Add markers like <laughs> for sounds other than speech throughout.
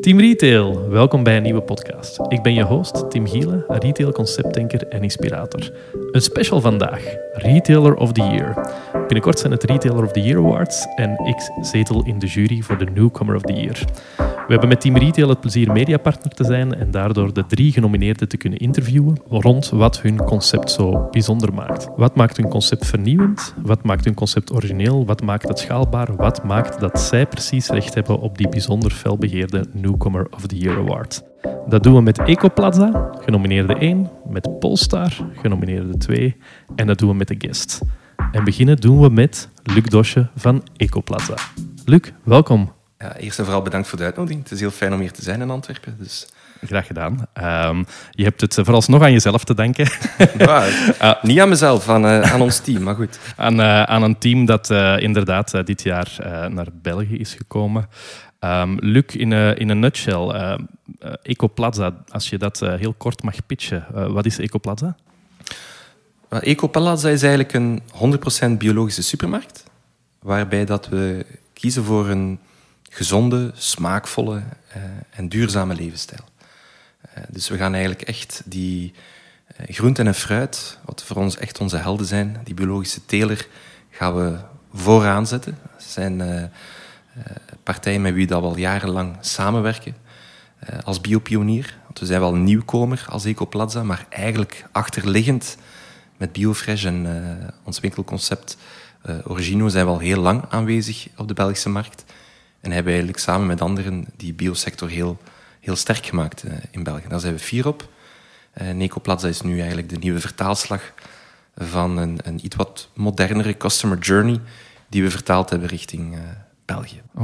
Team Retail, welkom bij een nieuwe podcast. Ik ben je host, Tim Gielen, retail conceptdenker en inspirator. Een special vandaag, Retailer of the Year. Binnenkort zijn het Retailer of the Year Awards en ik zetel in de jury voor de Newcomer of the Year. We hebben met Team Retail het plezier mediapartner te zijn en daardoor de drie genomineerden te kunnen interviewen rond wat hun concept zo bijzonder maakt. Wat maakt hun concept vernieuwend? Wat maakt hun concept origineel? Wat maakt het schaalbaar? Wat maakt dat zij precies recht hebben op die bijzonder felbegeerde Newcomer of the Year Award? Dat doen we met Ecoplaza, genomineerde 1, met Polestar, genomineerde 2 en dat doen we met de guest. En beginnen doen we met Luc Dosje van Ecoplaza. Luc, welkom. Ja, eerst en vooral bedankt voor de uitnodiging. Het is heel fijn om hier te zijn in Antwerpen. Dus. Graag gedaan. Um, je hebt het vooralsnog aan jezelf te danken. <laughs> Ja, uh, <laughs> niet aan mezelf, aan, uh, aan ons team, maar goed. Aan, uh, aan een team dat inderdaad dit jaar naar België is gekomen. Um, Luc, in, in een nutshell, Ecoplaza, als je dat heel kort mag pitchen, wat is Ecoplaza? Ecoplaza is eigenlijk een 100% biologische supermarkt, waarbij dat we kiezen voor een gezonde, smaakvolle uh, en duurzame levensstijl. Uh, dus we gaan eigenlijk echt die uh, groenten en fruit, wat voor ons echt onze helden zijn, die biologische teler, gaan we vooraan zetten. Dat zijn partijen met wie we al jarenlang samenwerken als biopionier. Want we zijn wel een nieuwkomer als Ecoplaza, maar eigenlijk achterliggend met Biofresh en ons winkelconcept Origino zijn we al heel lang aanwezig op de Belgische markt. En hebben eigenlijk samen met anderen die biosector heel, heel sterk gemaakt in België. Daar zijn we fier op. Uh, Necoplaza is nu eigenlijk de nieuwe vertaalslag van een, een iets wat modernere customer journey die we vertaald hebben richting België. Oh.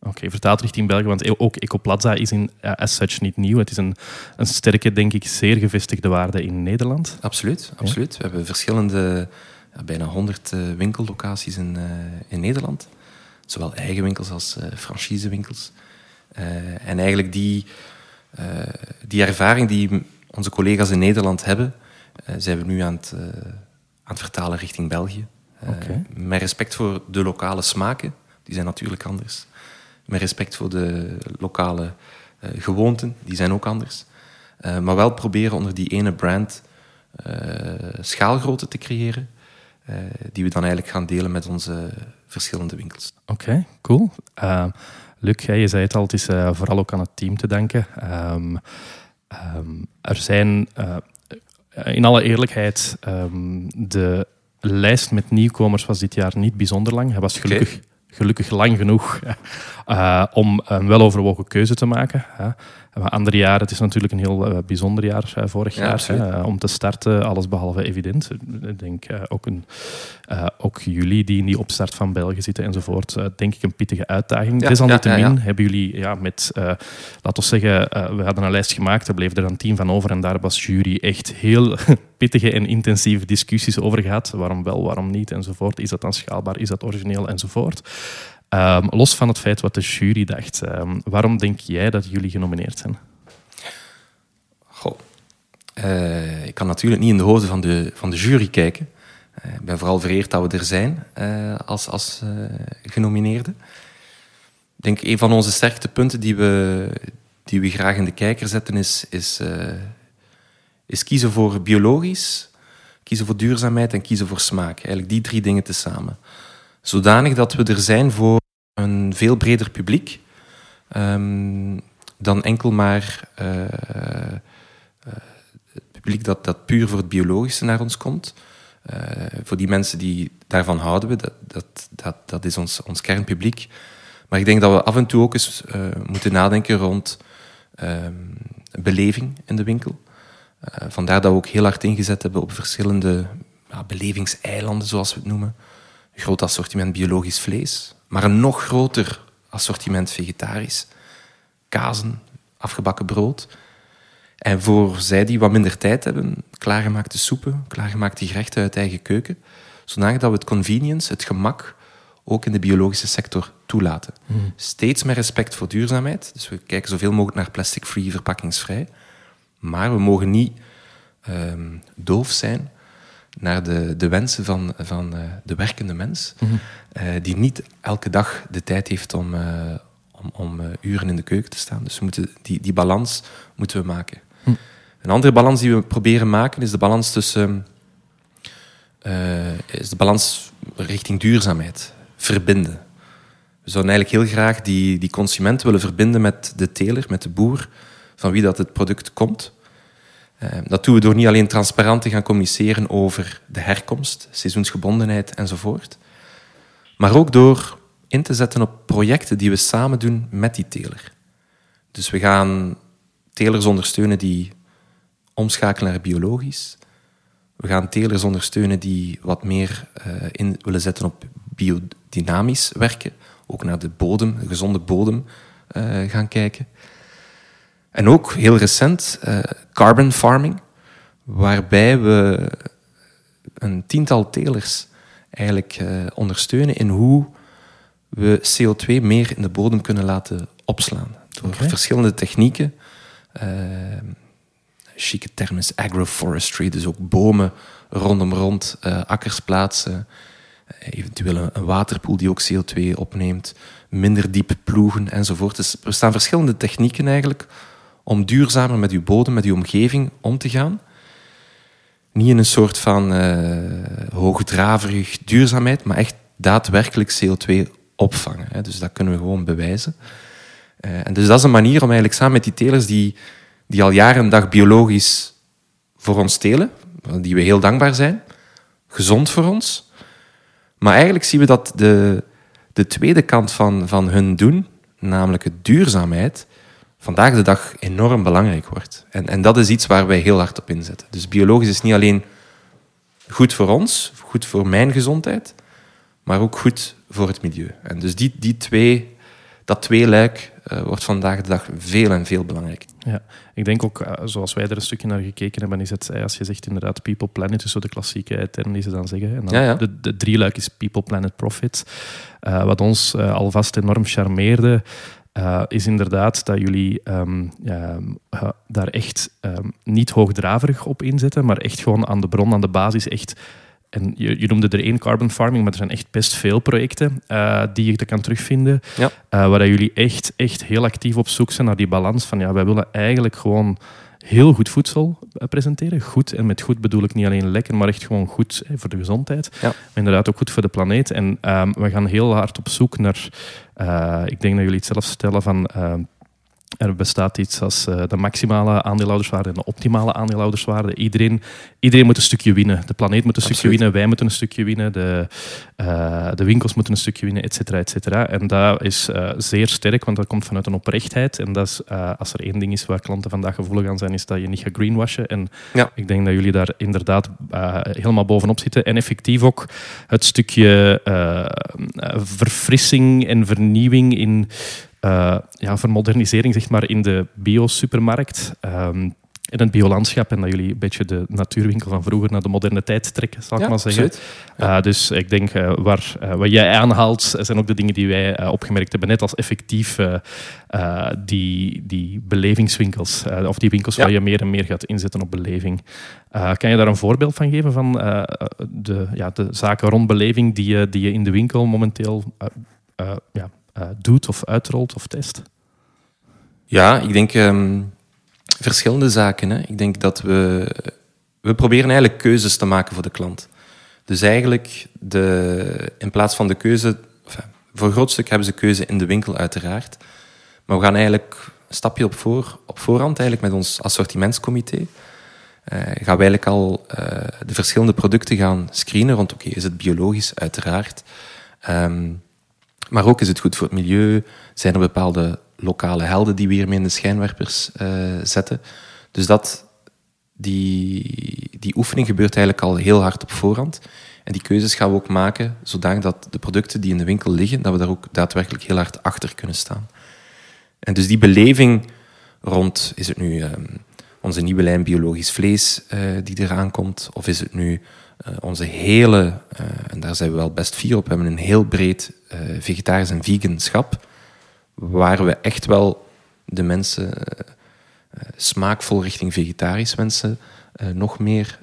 Oké, okay, vertaald richting België, want ook Ecoplaza is in, uh, as such niet nieuw. Het is een, een sterke, denk ik, zeer gevestigde waarde in Nederland. Absoluut, absoluut. We hebben verschillende, bijna 100 winkellocaties in, in Nederland zowel eigen winkels als uh, franchisewinkels. En eigenlijk die, die ervaring die onze collega's in Nederland hebben, zijn we nu aan het, aan het vertalen richting België. Okay. Met respect voor de lokale smaken, die zijn natuurlijk anders. Met respect voor de lokale gewoonten, die zijn ook anders. maar wel proberen onder die ene brand schaalgrootte te creëren, die we dan eigenlijk gaan delen met onze verschillende winkels. Oké, cool. Uh, Luc, je zei het al, het is uh, vooral ook aan het team te danken. Um, um, er zijn, uh, in alle eerlijkheid, um, de lijst met nieuwkomers was dit jaar niet bijzonder lang. Hij was gelukkig, okay. Gelukkig lang genoeg uh, om een weloverwogen keuze te maken. Andere jaren, het is natuurlijk een heel uh, bijzonder jaar uh, vorig ja, jaar. Hè, om te starten, alles behalve evident. Ik denk ook, een, ook jullie die in die opstart van België zitten enzovoort, denk ik een pittige uitdaging. Ja, Desalniettemin hebben jullie ja, met, laten we zeggen, we hadden een lijst gemaakt, er bleef er een team van over en daar was jury echt heel <laughs> pittige en intensieve discussies over gehad. Waarom wel, waarom niet enzovoort. Is dat dan schaalbaar, is dat origineel enzovoort. Um, los van het feit wat de jury dacht, um, waarom denk jij dat jullie genomineerd zijn? Goh. Uh, ik kan natuurlijk niet in de hoofden van de, van de jury kijken. Uh, ik ben vooral vereerd dat we er zijn uh, als, als genomineerden. Ik denk een van onze sterktepunten die we, die we graag in de kijker zetten is, is, is kiezen voor biologisch, kiezen voor duurzaamheid en kiezen voor smaak. Eigenlijk die drie dingen tezamen zodanig dat we er zijn voor een veel breder publiek um, dan enkel maar uh, uh, het publiek dat, dat puur voor het biologische naar ons komt. Uh, voor die mensen die daarvan houden we, dat, dat, dat, dat is ons, ons kernpubliek. Maar ik denk dat we af en toe ook eens moeten nadenken rond ehm, beleving in de winkel. vandaar dat we ook heel hard ingezet hebben op verschillende belevingseilanden, zoals we het noemen groot assortiment biologisch vlees, maar een nog groter assortiment vegetarisch. Kazen, afgebakken brood. En voor zij die wat minder tijd hebben, klaargemaakte soepen, klaargemaakte gerechten uit eigen keuken, zodat we het convenience, het gemak, ook in de biologische sector toelaten. Mm. Steeds met respect voor duurzaamheid. Dus we kijken zoveel mogelijk naar plastic-free, verpakkingsvrij. Maar we mogen niet um, doof zijn naar de, de wensen van, van uh, de werkende mens, mm -hmm. uh, die niet elke dag de tijd heeft om, uh, om, om uren in de keuken te staan. Dus we moeten die, die balans moeten we maken. Hm. Een andere balans die we proberen maken is de balans tussen is de balans richting duurzaamheid, verbinden. We zouden eigenlijk heel graag die, die consument willen verbinden met de teler, met de boer, van wie dat het product komt. Uh, dat doen we door niet alleen transparant te gaan communiceren over de herkomst, seizoensgebondenheid enzovoort, maar ook door in te zetten op projecten die we samen doen met die teler. Dus we gaan telers ondersteunen die omschakelen naar biologisch. We gaan telers ondersteunen die wat meer uh, in willen zetten op biodynamisch werken ook naar de bodem, de gezonde bodem uh, gaan kijken. En ook heel recent uh, carbon farming, waarbij we een tiental telers eigenlijk uh, ondersteunen in hoe we CO2 meer in de bodem kunnen laten opslaan. Door okay. verschillende technieken. chique term is agroforestry, dus ook bomen rondom rond, akkers plaatsen, eventueel een waterpoel die ook CO2 opneemt, minder diep ploegen enzovoort. Dus er staan verschillende technieken eigenlijk om duurzamer met uw bodem, met uw omgeving om te gaan. Niet in een soort van uh, hoogdraverig duurzaamheid, maar echt daadwerkelijk CO2 opvangen. Hè. Dus dat kunnen we gewoon bewijzen. Uh, en dus dat is een manier om eigenlijk samen met die telers die, die al jaren en dag biologisch voor ons telen, die we heel dankbaar zijn, gezond voor ons, maar eigenlijk zien we dat de, de tweede kant van, van hun doen, namelijk de duurzaamheid, vandaag de dag enorm belangrijk wordt. En, en dat is iets waar wij heel hard op inzetten. Dus biologisch is niet alleen goed voor ons, goed voor mijn gezondheid, maar ook goed voor het milieu. En dus die, die twee, dat tweeluik uh, wordt vandaag de dag veel en veel belangrijker. Ja, ik denk ook, uh, zoals wij er een stukje naar gekeken hebben, is het, als je zegt inderdaad people planet, dus zo de klassieke term die ze dan zeggen. En dan ja, ja. De, de drieluik is people planet profit. Uh, wat ons alvast enorm charmeerde, is inderdaad dat jullie um, daar echt um, niet hoogdraverig op inzetten, maar echt gewoon aan de bron, aan de basis, echt en je, je, noemde er één carbon farming, maar er zijn echt best veel projecten uh, die je kan terugvinden. Ja. Waar jullie echt, echt heel actief op zoek zijn naar die balans van ja, wij willen eigenlijk gewoon heel goed voedsel eh, presenteren. Goed, en met goed bedoel ik niet alleen lekker, maar echt gewoon goed hè, voor de gezondheid. Ja. Maar inderdaad ook goed voor de planeet. En um, we gaan heel hard op zoek naar, uh, ik denk dat jullie het zelf stellen van... Er bestaat iets als uh, de maximale aandeelhouderswaarde en de optimale aandeelhouderswaarde. Iedereen, iedereen moet een stukje winnen. De planeet moet een Absoluut. stukje winnen, wij moeten een stukje winnen, de, uh, de winkels moeten een stukje winnen, et cetera, et cetera. En dat is uh, zeer sterk, want dat komt vanuit een oprechtheid. En dat is, als er één ding is waar klanten vandaag gevoelig aan zijn, is dat je niet gaat greenwashen. En ja. ik denk dat jullie daar inderdaad helemaal bovenop zitten. En effectief ook het stukje verfrissing en vernieuwing in uh, ja, vermodernisering zeg maar, in de bio-supermarkt. Um, in het biolandschap en dat jullie een beetje de natuurwinkel van vroeger naar de moderne tijd trekken, zal ik ja, maar zeggen. Ja. Uh, dus ik denk uh, waar, uh, wat jij aanhaalt, zijn ook de dingen die wij opgemerkt hebben, net als effectief die, die belevingswinkels, of die winkels ja. waar je meer en meer gaat inzetten op beleving. kan je daar een voorbeeld van geven van de, ja, de zaken rond beleving die je, die je in de winkel momenteel ja, doet of uitrolt of test? Ja, ik denk um, verschillende zaken. Hè. Ik denk dat we... We proberen eigenlijk keuzes te maken voor de klant. Dus eigenlijk, de, in plaats van de keuze... Voor een groot stuk hebben ze keuze in de winkel, uiteraard. Maar we gaan eigenlijk een stapje op, voor, op voorhand, eigenlijk met ons assortimentscomité, uh, gaan we eigenlijk al uh, de verschillende producten gaan screenen rond, oké, is het biologisch? Uiteraard. Um, maar ook is het goed voor het milieu. Zijn er bepaalde lokale helden die we hiermee in de schijnwerpers uh, zetten. Dus dat, die, die oefening gebeurt eigenlijk al heel hard op voorhand. En die keuzes gaan we ook maken zodanig dat de producten die in de winkel liggen, dat we daar ook daadwerkelijk heel hard achter kunnen staan. En dus die beleving rond, is het nu um, onze nieuwe lijn biologisch vlees uh, die eraan komt, of is het nu uh, onze hele, en daar zijn we wel best fier op, we hebben een heel breed vegetarisch en vegan schap, waar we echt wel de mensen smaakvol richting vegetarisch wensen nog meer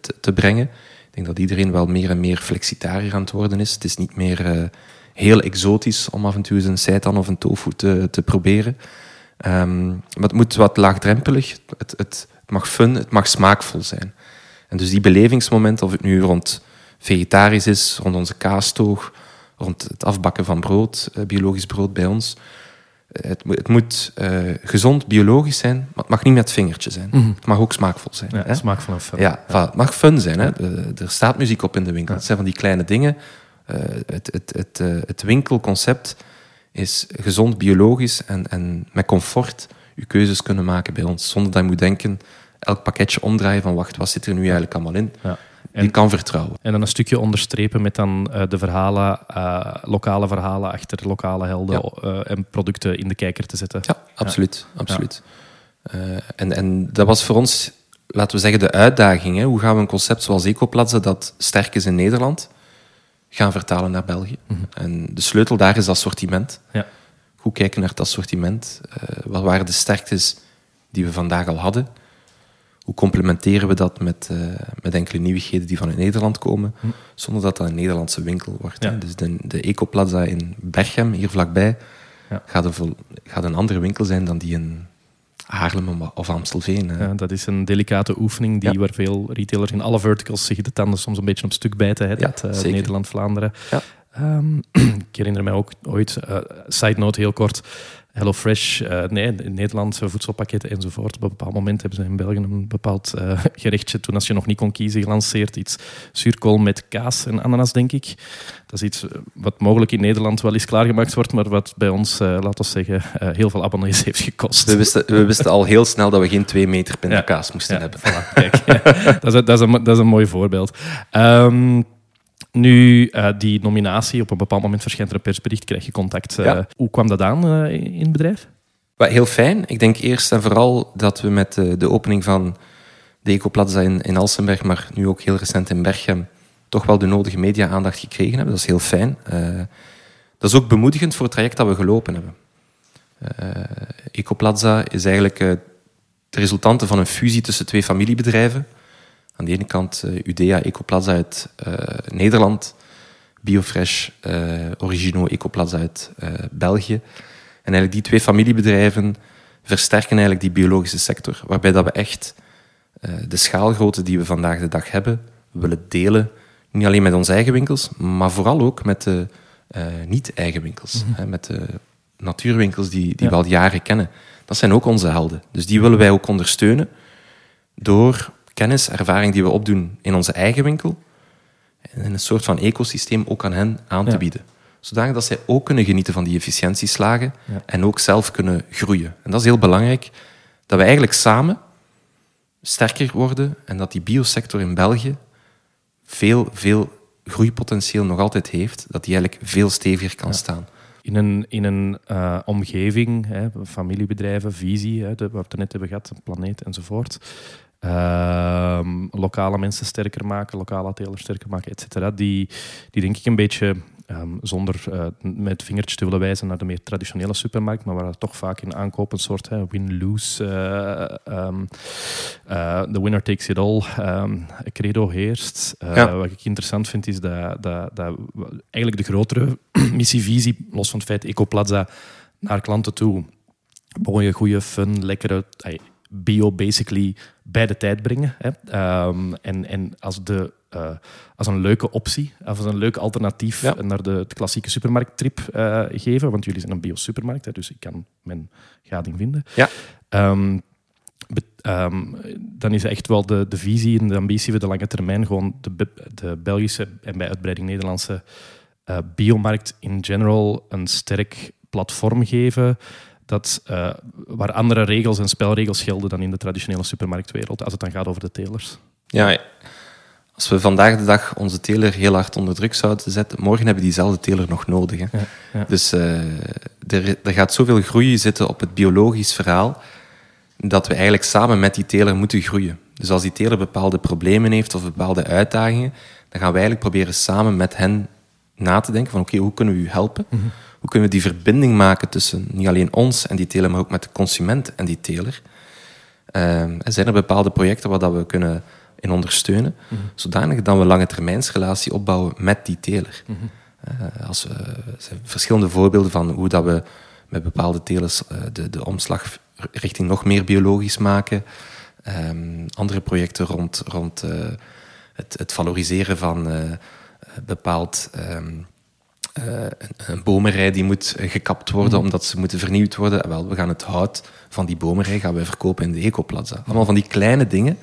te, te, brengen. Ik denk dat iedereen wel meer en meer flexitariër aan het worden is. Het is niet meer heel exotisch om af en toe eens een seitan of een tofu te, te proberen. Ehm, maar het moet wat laagdrempelig, het, het, het mag fun, het mag smaakvol zijn. En dus die belevingsmomenten, of het nu rond vegetarisch is, rond onze kaastoog, rond het afbakken van brood, eh, biologisch brood bij ons. Eh, het, het moet uh, gezond, biologisch zijn, maar het mag niet met het vingertje zijn. Mhm. Het mag ook smaakvol zijn. Ja, hè? smaakvol en fun. Ja, voilà, het mag fun zijn. Hè? De- er staat muziek op in de winkel. Het zijn van die kleine dingen. Eh, het, het, het, eh, het winkelconcept is gezond, biologisch en, en met comfort je keuzes kunnen maken bij ons. Zonder dat je moet denken, elk pakketje omdraaien van wacht, wat zit er nu eigenlijk allemaal in? Ja. Je En, kan vertrouwen. en dan een stukje onderstrepen met dan eh, de verhalen, eh, lokale verhalen achter lokale helden eh, en producten in de kijker te zetten. Ja, absoluut. absoluut. En, en dat was voor ons, laten we zeggen, de uitdaging. Hè? Hoe gaan we een concept zoals Ecoplaza, dat sterk is in Nederland, gaan vertalen naar België? En de sleutel daar is assortiment. Ja. Goed kijken naar het assortiment. Wat waren de sterktes die we vandaag al hadden? Hoe complementeren we dat met, eh, met enkele nieuwigheden die vanuit Nederland komen, zonder dat dat een Nederlandse winkel wordt? Ja. Dus de, de Ecoplaza in Berchem, hier vlakbij, Ja. gaat, een gaat een andere winkel zijn dan die in Haarlem of Amstelveen. hè. Ja, dat is een delicate oefening die Ja. waar veel retailers in alle verticals zich de tanden soms een beetje op stuk bijten. Hè, Ja, dat, eh. Nederland, Vlaanderen. Ja. Ehm, <clears throat> ik herinner mij ook ooit, eh, side note heel kort, HelloFresh, eh nee, in Nederland, eh, voedselpakketten enzovoort. Op een bepaald moment hebben ze in België een bepaald eh, <laughs> gerechtje, toen als je nog niet kon kiezen, gelanceerd. Iets zuurkool met kaas en ananas, denk ik. Dat is iets eh, wat mogelijk in Nederland wel eens klaargemaakt wordt, maar wat bij ons, eh laten we zeggen, heel veel abonnees <laughs> heeft gekost. We, wisten, we wisten al heel snel dat we geen twee meter pindakaas Ja. moesten Ja, hebben. voilà, kijk. dat, is, <laughs> dat, is een, dat is een mooi voorbeeld. Ehm, nu, eh, die nominatie, op een bepaald moment verschijnt er een persbericht, krijg je contact. Eh, Ja. Hoe kwam dat aan eh, in het bedrijf? Wat heel fijn. Ik denk eerst en vooral dat we met de, de opening van de Ecoplaza in, in Alsenberg, maar nu ook heel recent in Berchem, toch wel de nodige media-aandacht gekregen hebben. Dat is heel fijn. Dat is ook bemoedigend voor het traject dat we gelopen hebben. Ecoplaza is eigenlijk de resultante van een fusie tussen twee familiebedrijven. Aan de ene kant eh, Udea Ecoplaza uit eh, Nederland, Biofresh eh Origino Ecoplaza uit België. En eigenlijk die twee familiebedrijven versterken eigenlijk die biologische sector, waarbij dat we echt de schaalgrootte die we vandaag de dag hebben, willen delen. Niet alleen met onze eigen winkels, maar vooral ook met de niet-eigen winkels. Hè, met de natuurwinkels die, die Ja. we al jaren kennen. Dat zijn ook onze helden. Dus die willen wij ook ondersteunen door kennis, ervaring die we opdoen in onze eigen winkel en een soort van ecosysteem ook aan hen aan te bieden. Zodanig dat zij ook kunnen genieten van die efficiëntieslagen en ook zelf kunnen groeien. En dat is heel belangrijk, dat we eigenlijk samen sterker worden en dat die biosector in België veel, veel groeipotentieel nog altijd heeft, dat die eigenlijk veel steviger kan staan. In een, in een eh, omgeving, hè, familiebedrijven, visie, hè, de, waar we het net hebben gehad, een planeet enzovoort. Ehm, lokale mensen sterker maken, lokale telers sterker maken, et cetera. Die, die denk ik een beetje, ehm, zonder eh, met vingertje te willen wijzen naar de meer traditionele supermarkt, maar waar het toch vaak in aankoop een soort win-lose, eh, ehm, eh, the winner takes it all, credo heerst. Ja. Wat ik interessant vind, is dat, dat, dat eigenlijk de grotere <clears throat> missievisie, los van het feit Ecoplaza, naar klanten toe mooie, goede, fun, lekkere bio basically bij de tijd brengen. Hè. Ehm, en, en als, de, eh, als een leuke optie, of als een leuk alternatief Ja. naar de, de klassieke supermarkttrip eh, geven. Want jullie zijn een bio-supermarkt, hè, dus ik kan mijn gading vinden. Ja. Ehm, ehm, dan is echt wel de, de visie en de ambitie voor de lange termijn gewoon de, de Belgische en bij uitbreiding Nederlandse eh, biomarkt in general een sterk platform geven dat, eh, waar andere regels en spelregels gelden dan in de traditionele supermarktwereld, als het dan gaat over de telers. Ja, als we vandaag de dag onze teler heel hard onder druk zouden zetten, morgen hebben we diezelfde teler nog nodig. Hè. Ja, ja. Dus eh, er, er gaat zoveel groei zitten op het biologisch verhaal, dat we eigenlijk samen met die teler moeten groeien. Dus als die teler bepaalde problemen heeft of bepaalde uitdagingen, dan gaan we eigenlijk proberen samen met hen na te denken van oké, hoe kunnen we u helpen? Hoe kunnen we die verbinding maken tussen niet alleen ons en die teler, maar ook met de consument en die teler? Ehm, er zijn er bepaalde projecten waar dat we kunnen in ondersteunen, zodanig dat we lange termijnsrelatie opbouwen met die teler. Uh, als we, er zijn verschillende voorbeelden van hoe dat we met bepaalde telers uh, de, de omslag richting nog meer biologisch maken. Um, andere projecten rond, rond uh, het, het, valoriseren van bepaald um, een, een, bomenrij die moet gekapt worden mm. omdat ze moeten vernieuwd worden. Wel, we gaan het hout van die bomenrij gaan wij verkopen in de Ecoplaza. Allemaal van die kleine dingen,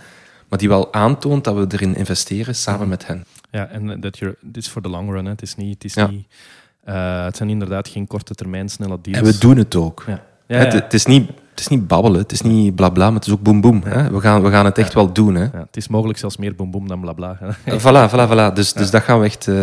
maar die wel aantoont dat we erin investeren samen mm. met hen. Ja, en dat je, dit is voor de long run. Hè. Het, is niet, het, is niet, uh, het zijn inderdaad geen korte termijn snelle deals. En we doen het ook. Ja. Ja, het, het, is niet het is niet babbelen, het is niet blabla, maar het is ook boem boem. We, gaan, we gaan het echt wel doen. Hè? Het is mogelijk zelfs meer boem boem dan blabla. voilà, voilà, voilà. Dus, dus dat gaan we echt, uh,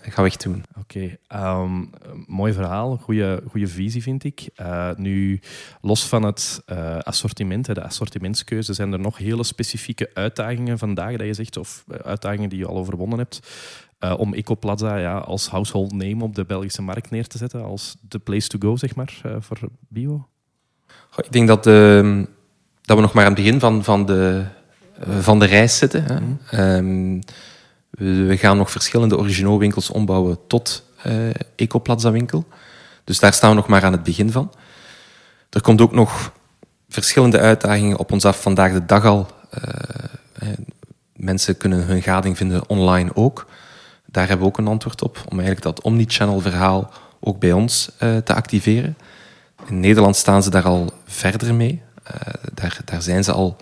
gaan we echt doen. Oké, okay. um, ehm, mooi verhaal, goede visie vind ik. Uh, nu, los van het uh, assortiment, de assortimentskeuze, zijn er nog hele specifieke uitdagingen vandaag dat je zegt, of uitdagingen die je al overwonnen hebt, uh, om Ecoplaza ja, als household name op de Belgische markt neer te zetten, als de place to go, zeg maar, uh, voor bio? Ik denk dat, uh, dat we nog maar aan het begin van, van, de, uh, van de reis zitten. Hè. Mm. We, we, gaan nog verschillende origineel-winkels ombouwen tot Ecoplaza-winkel. Dus daar staan we nog maar aan het begin van. Er komt ook nog verschillende uitdagingen op ons af vandaag de dag al. mensen kunnen hun gading vinden online ook. Daar hebben we ook een antwoord op, om eigenlijk dat omnichannel verhaal ook bij ons uh, te activeren. In Nederland staan ze daar al verder mee. Uh, daar, daar zijn ze al,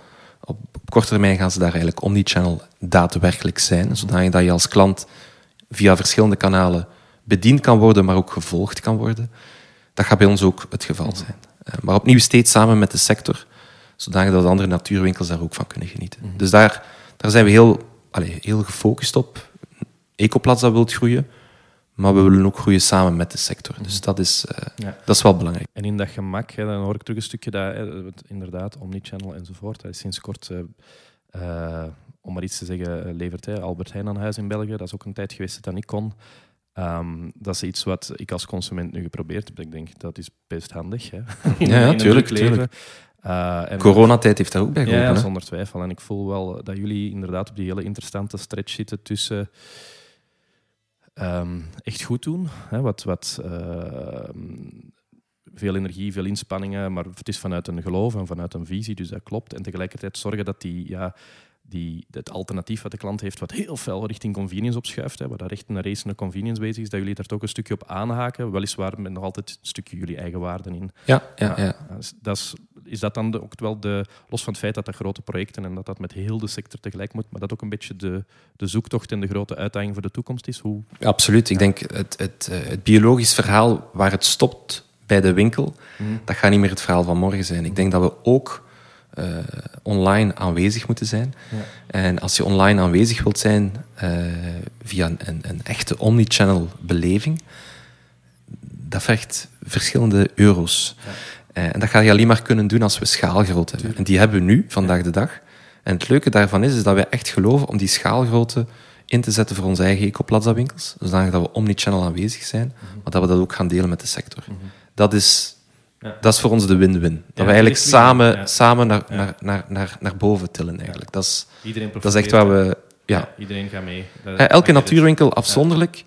op, op korte termijn gaan ze daar eigenlijk omnichannel daadwerkelijk zijn, zodat je als klant via verschillende kanalen bediend kan worden, maar ook gevolgd kan worden. Dat gaat bij ons ook het geval zijn. Uh, maar opnieuw steeds samen met de sector, zodat andere natuurwinkels daar ook van kunnen genieten. Mhm. Dus daar, daar zijn we heel, allez, heel gefocust op. Ecoplaza wilt groeien, maar we willen ook groeien samen met de sector. Dus dat is, uh, dat is wel belangrijk. En in dat gemak, hè, dan hoor ik terug een stukje dat, hè, inderdaad, Omnichannel enzovoort, dat is sinds kort, uh, uh, om maar iets te zeggen, levert hè, Albert Heijn aan huis in België. Dat is ook een tijd geweest dat dat niet kon. Um, dat is iets wat ik als consument nu geprobeerd heb. Ik denk, dat is best handig. Hè? <laughs> In, ja, natuurlijk. Leven. Uh, Coronatijd heeft daar ook bij geholpen. Ja, zonder twijfel. En ik voel wel dat jullie inderdaad op die hele interessante stretch zitten tussen um, echt goed doen. Hè, wat, wat uh, veel energie, veel inspanningen, maar het is vanuit een geloof en vanuit een visie, dus dat klopt. En tegelijkertijd zorgen dat die, ja, die, het alternatief wat de klant heeft, wat heel veel richting convenience opschuift, hè, waar daar echt een race naar convenience bezig is, dat jullie daar toch een stukje op aanhaken, weliswaar met nog altijd een stukje jullie eigen waarden in. Ja, ja, ja. ja. Dat is, is dat dan ook wel de, los van het feit dat dat grote projecten en dat dat met heel de sector tegelijk moet, maar dat ook een beetje de, de zoektocht en de grote uitdaging voor de toekomst is? Hoe... Absoluut. Ik denk het, het, eh, het biologisch verhaal waar het stopt bij de winkel, mhm. dat gaat niet meer het verhaal van morgen zijn. Ik denk dat we ook uh, online aanwezig moeten zijn. Ja. En als je online aanwezig wilt zijn uh, via een, een, echte omnichannel beleving, dat vergt verschillende euro's. Ja. Uh, en dat ga je alleen maar kunnen doen als we schaalgrootte hebben. En die hebben we nu, vandaag de dag. En het leuke daarvan is, is dat wij echt geloven om die schaalgrootte in te zetten voor onze eigen Ecoplaza-winkels. Zodat we omnichannel aanwezig zijn, mhm. maar dat we dat ook gaan delen met de sector. Mhm. Dat is dat is voor ons de win-win. Dat we eigenlijk samen, samen naar, naar, naar, naar, naar boven tillen. Eigenlijk. Dat, is, dat is echt waar we... Ja. iedereen gaat mee. Dat, Elke natuurwinkel afzonderlijk.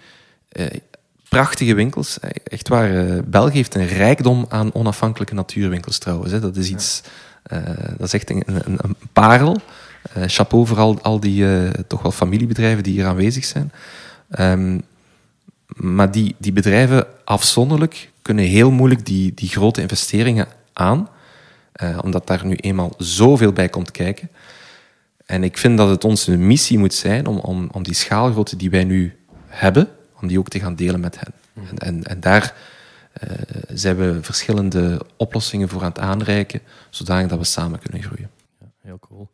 Eh, prachtige winkels. Eh, echt waar. Eh, België heeft een rijkdom aan onafhankelijke natuurwinkels trouwens. Hè. Dat is iets... Uh, dat is echt een, een, een parel. Uh, chapeau voor al, al die toch wel familiebedrijven die hier aanwezig zijn. Um, maar die, die bedrijven afzonderlijk kunnen heel moeilijk die, die grote investeringen aan, omdat daar nu eenmaal zoveel bij komt kijken. En ik vind dat het onze missie moet zijn om, om, om die schaalgrootte die wij nu hebben, om die ook te gaan delen met hen. Mm. En, en, en, daar uh, zijn we verschillende oplossingen voor aan het aanreiken, zodat we samen kunnen groeien. Ja, heel cool.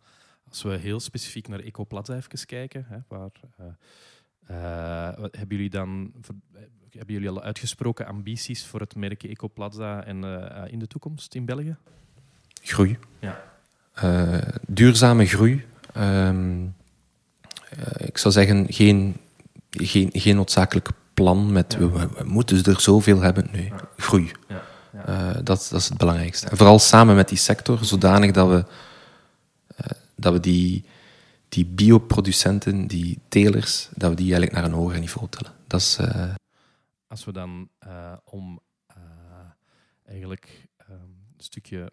Als we heel specifiek naar Ecoplaza even kijken, hè, waar... Uh, uh, hebben jullie dan hebben jullie al uitgesproken ambities voor het merk Ecoplaza en in de toekomst in België? Groei. Ja. Duurzame groei. Um, uh, ik zou zeggen, geen, geen, geen noodzakelijk plan met we, we, moeten er zoveel hebben. Nee, ja. groei. Ja. dat, dat is het belangrijkste. En vooral samen met die sector, zodanig dat we, dat we die, die bioproducenten, die telers, dat we die eigenlijk naar een hoger niveau tillen. Dat is, als we dan om eigenlijk ehm, een stukje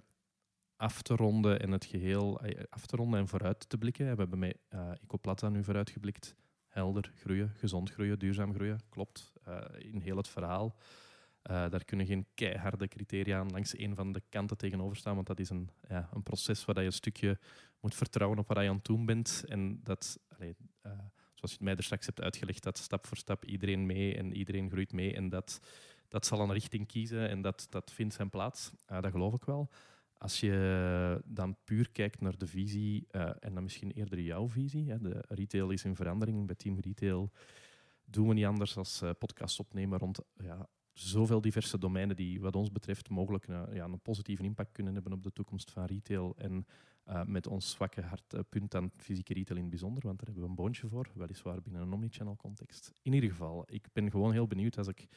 af te ronden en het geheel af te ronden en vooruit te blikken. We hebben met Ecoplata nu vooruitgeblikt. Helder groeien, gezond groeien, duurzaam groeien. Klopt, in heel het verhaal. Uh, daar kunnen geen keiharde criteria aan langs een van de kanten tegenover staan, want dat is een, ja, een proces waar je een stukje moet vertrouwen op wat je aan het doen bent. En dat, uh, zoals je het mij straks hebt uitgelegd, dat stap voor stap iedereen mee en iedereen groeit mee. En dat, dat zal een richting kiezen en dat, dat vindt zijn plaats. Dat geloof ik wel. Als je dan puur kijkt naar de visie, en dan misschien eerder jouw visie, hè, de retail is in verandering, bij Team Retail doen we niet anders dan podcasts opnemen rond ja, zoveel diverse domeinen die wat ons betreft mogelijk een, ja, een positieve impact kunnen hebben op de toekomst van retail. En uh, met ons zwakke hartpunt aan fysieke retail in het bijzonder, want daar hebben we een boontje voor, weliswaar binnen een omnichannel context. In ieder geval, ik ben gewoon heel benieuwd als ik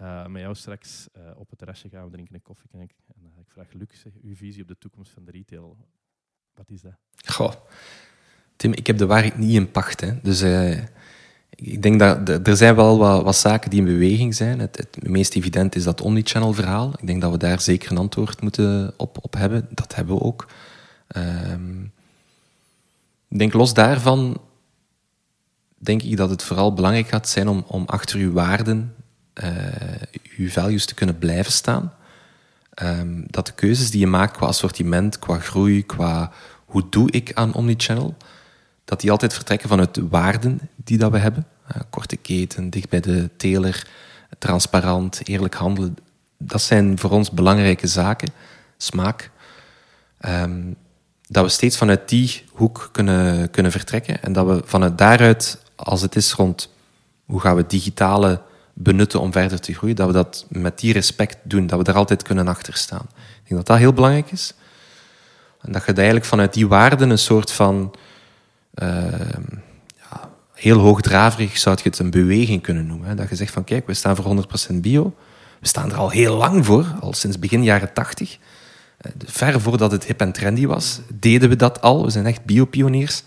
uh, met jou straks uh, op het terrasje ga, we drinken een koffie en ik, en, ik vraag Luc, uw visie op de toekomst van de retail. Wat is dat? Goh, Tim, ik heb de waarheid niet in pacht. Hè. Dus ik denk dat er zijn wel wat, zaken die in beweging zijn. Het, meest evident is dat omnichannel verhaal. Ik denk dat we daar zeker een antwoord moeten op, op hebben. Dat hebben we ook. Um, ik denk los daarvan, denk ik dat het vooral belangrijk gaat zijn om, om achter uw waarden, uh, uw values te kunnen blijven staan. Um, dat de keuzes die je maakt qua assortiment, qua groei, qua hoe doe ik aan omnichannel, dat die altijd vertrekken vanuit de waarden die dat we hebben. Uh, korte keten, dicht bij de teler, transparant, eerlijk handelen. Dat zijn voor ons belangrijke zaken. Smaak. Um, dat we steeds vanuit die hoek kunnen, kunnen vertrekken. En dat we vanuit daaruit, als het is rond hoe gaan we digitale benutten om verder te groeien, dat we dat met die respect doen. Dat we daar altijd kunnen achter staan. Ik denk dat dat heel belangrijk is. En dat je eigenlijk vanuit die waarden een soort van Ehm, ja, heel hoogdraverig zou je het een beweging kunnen noemen. Hè? Dat je zegt van kijk, we staan voor 100% bio. We staan er al heel lang voor, al sinds begin jaren 80. Uh, eh, ver voordat het hip en trendy was, deden we dat al. We zijn echt biopioniers.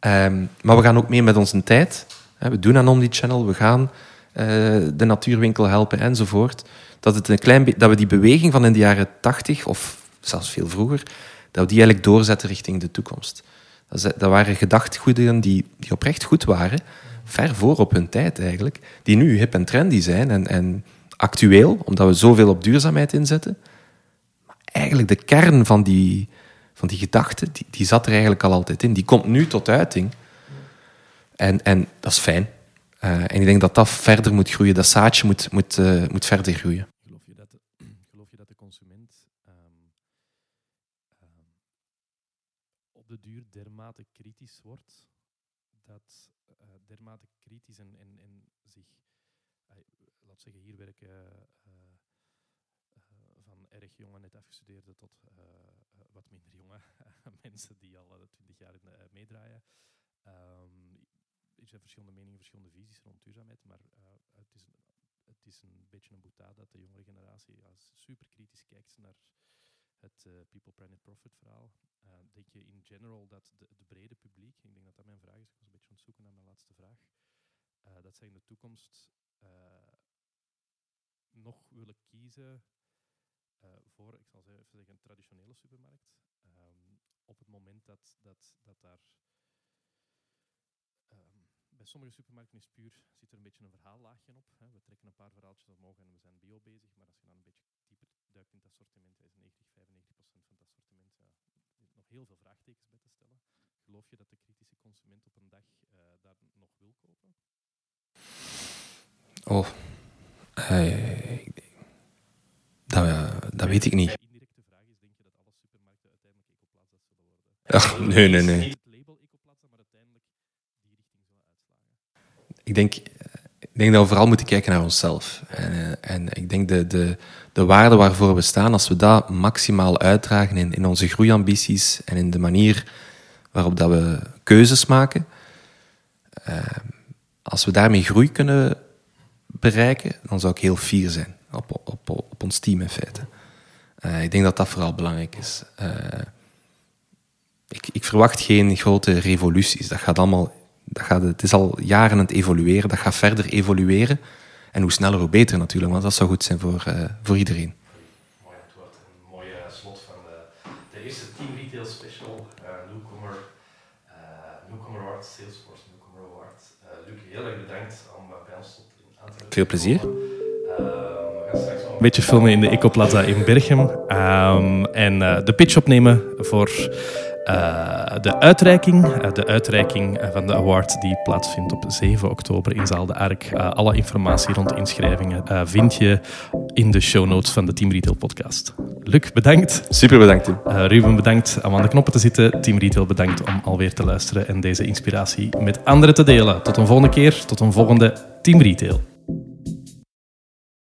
Um, maar we gaan ook mee met onze tijd. We doen aan Omnichannel, we gaan de natuurwinkel helpen enzovoort. Dat, het een klein dat we die beweging van in de jaren 80, of zelfs veel vroeger, dat we die eigenlijk doorzetten richting de toekomst. Dat waren gedachtegoederen die, die oprecht goed waren, ver voor op hun tijd eigenlijk, die nu hip en trendy zijn en, en actueel, omdat we zoveel op duurzaamheid inzetten. Maar eigenlijk de kern van die, van die gedachte, die, die zat er eigenlijk al altijd in. Die komt nu tot uiting. En, en dat is fijn. Uh, en ik denk dat dat verder moet groeien. Dat zaadje moet, moet, uh, moet verder groeien. dermate kritisch wordt, dat uh, dermate kritisch en, en, en zich, laat zeggen, hier werken van erg jonge, net afgestudeerde tot wat minder jonge <laughs> mensen die al twintig jaar meedraaien. Um, er zijn verschillende meningen, verschillende visies rond duurzaamheid, maar het, is, het is een beetje een boetade dat de jongere generatie als super kritisch kijkt naar het uh, People, Planet, Profit verhaal. Uh, denk je in general dat de, de, brede publiek, ik denk dat dat mijn vraag is, ik was een beetje aan het zoeken naar mijn laatste vraag, dat zij in de toekomst nog willen kiezen voor, ik zal even zeggen, een traditionele supermarkt. Um, op het moment dat, dat, dat daar bij sommige supermarkten is puur, zit er een beetje een verhaallaagje op. Hè. We trekken een paar verhaaltjes omhoog en we zijn bio bezig, maar als je dan een beetje dieper duikt in het assortiment, is 90, 95 procent van het assortiment ja, nog heel veel vraagtekens bij te stellen. Geloof je dat de kritische consument op een dag uh, daar nog wil kopen? Oh, uh, dat, uh, dat weet ik niet. De indirecte vraag is, denk je dat alle supermarkten uiteindelijk ecoplaza zullen worden? Ach, nee, nee, nee. Het label ecoplaza, maar uiteindelijk die richting zullen uitslagen. Ik denk denk dat we vooral moeten kijken naar onszelf. En, eh, en ik denk de, de, de waarde waarvoor we staan, als we dat maximaal uitdragen in, in onze groeiambities en in de manier waarop dat we keuzes maken, uh, als we daarmee groei kunnen bereiken, dan zou ik heel fier zijn op, op, op ons team in feite. Uh, ik denk dat dat vooral belangrijk is. Ik, ik verwacht geen grote revoluties. Dat gaat allemaal dat gaat, het is al jaren aan het evolueren, dat gaat verder evolueren. En hoe sneller, hoe beter natuurlijk, want dat zou goed zijn voor, voor iedereen. Mooi, het wordt een mooi slot van de, de eerste Team Retail Special Newcomer, Newcomer Award, Salesforce Newcomer Award. Luc, heel erg bedankt om bij ons tot aan te Veel plezier. een beetje filmen in de Ecoplaza in Berchem. Um, en de pitch opnemen voor uh, de uitreiking. Uh, de uitreiking van de award die plaatsvindt op 7 oktober in Zaal de Ark. Uh, alle informatie rond de inschrijvingen vind je in de show notes van de Team Retail podcast. Luc, bedankt. Super bedankt, Tim. Ruben, bedankt om aan de knoppen te zitten. Team Retail, bedankt om alweer te luisteren en deze inspiratie met anderen te delen. Tot een volgende keer, tot een volgende Team Retail.